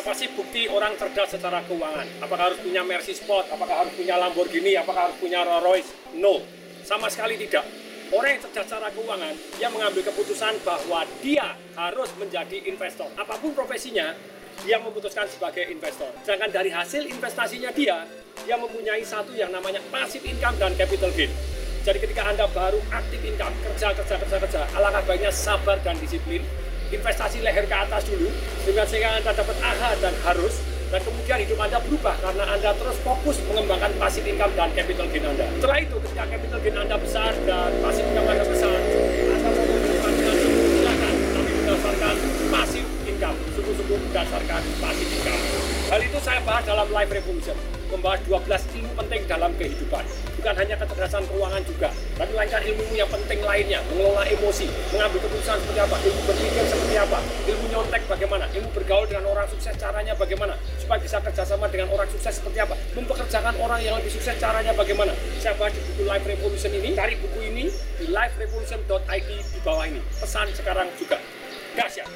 Apa sih bukti orang cerdas secara keuangan? Apakah harus punya Mercy Sport? Apakah harus punya Lamborghini? Apakah harus punya Rolls Royce? No, sama sekali tidak. Orang yang cerdas secara keuangan, dia mengambil keputusan bahwa dia harus menjadi investor. Apa pun profesinya, dia memutuskan sebagai investor. Sedangkan dari hasil investasinya dia, dia mempunyai satu yang namanya passive income dan capital gain. Jadi ketika Anda baru aktif income, kerja, kerja, kerja, kerja, alangkah baiknya sabar dan disiplin, investasi leher ke atas dulu, dengan sehingga Anda dapat aha dan harus, dan kemudian hidup Anda berubah karena Anda terus fokus mengembangkan passive income dan capital gain Anda. Setelah itu, ketika capital gain Anda besar dan passive income Anda besar, Anda mau menggunakan silakan, tapi berdasarkan passive income, sungguh-sungguh berdasarkan passive income. Hal itu saya bahas dalam Life Revolution, membahas 12 ilmu penting dalam kehidupan. Bukan hanya kecerdasan keuangan juga, tapi melainkan ilmu yang penting lainnya, mengelola emosi, mengambil keputusan seperti apa, ilmu berpikir apa, ilmu nyontek bagaimana, ilmu bergaul dengan orang sukses caranya bagaimana, supaya bisa kerjasama dengan orang sukses seperti apa, mempekerjakan orang yang lebih sukses caranya bagaimana. Saya bahas di buku Life Revolution ini, cari buku ini di liverevolution.id di bawah ini. Pesan sekarang juga. Gas ya.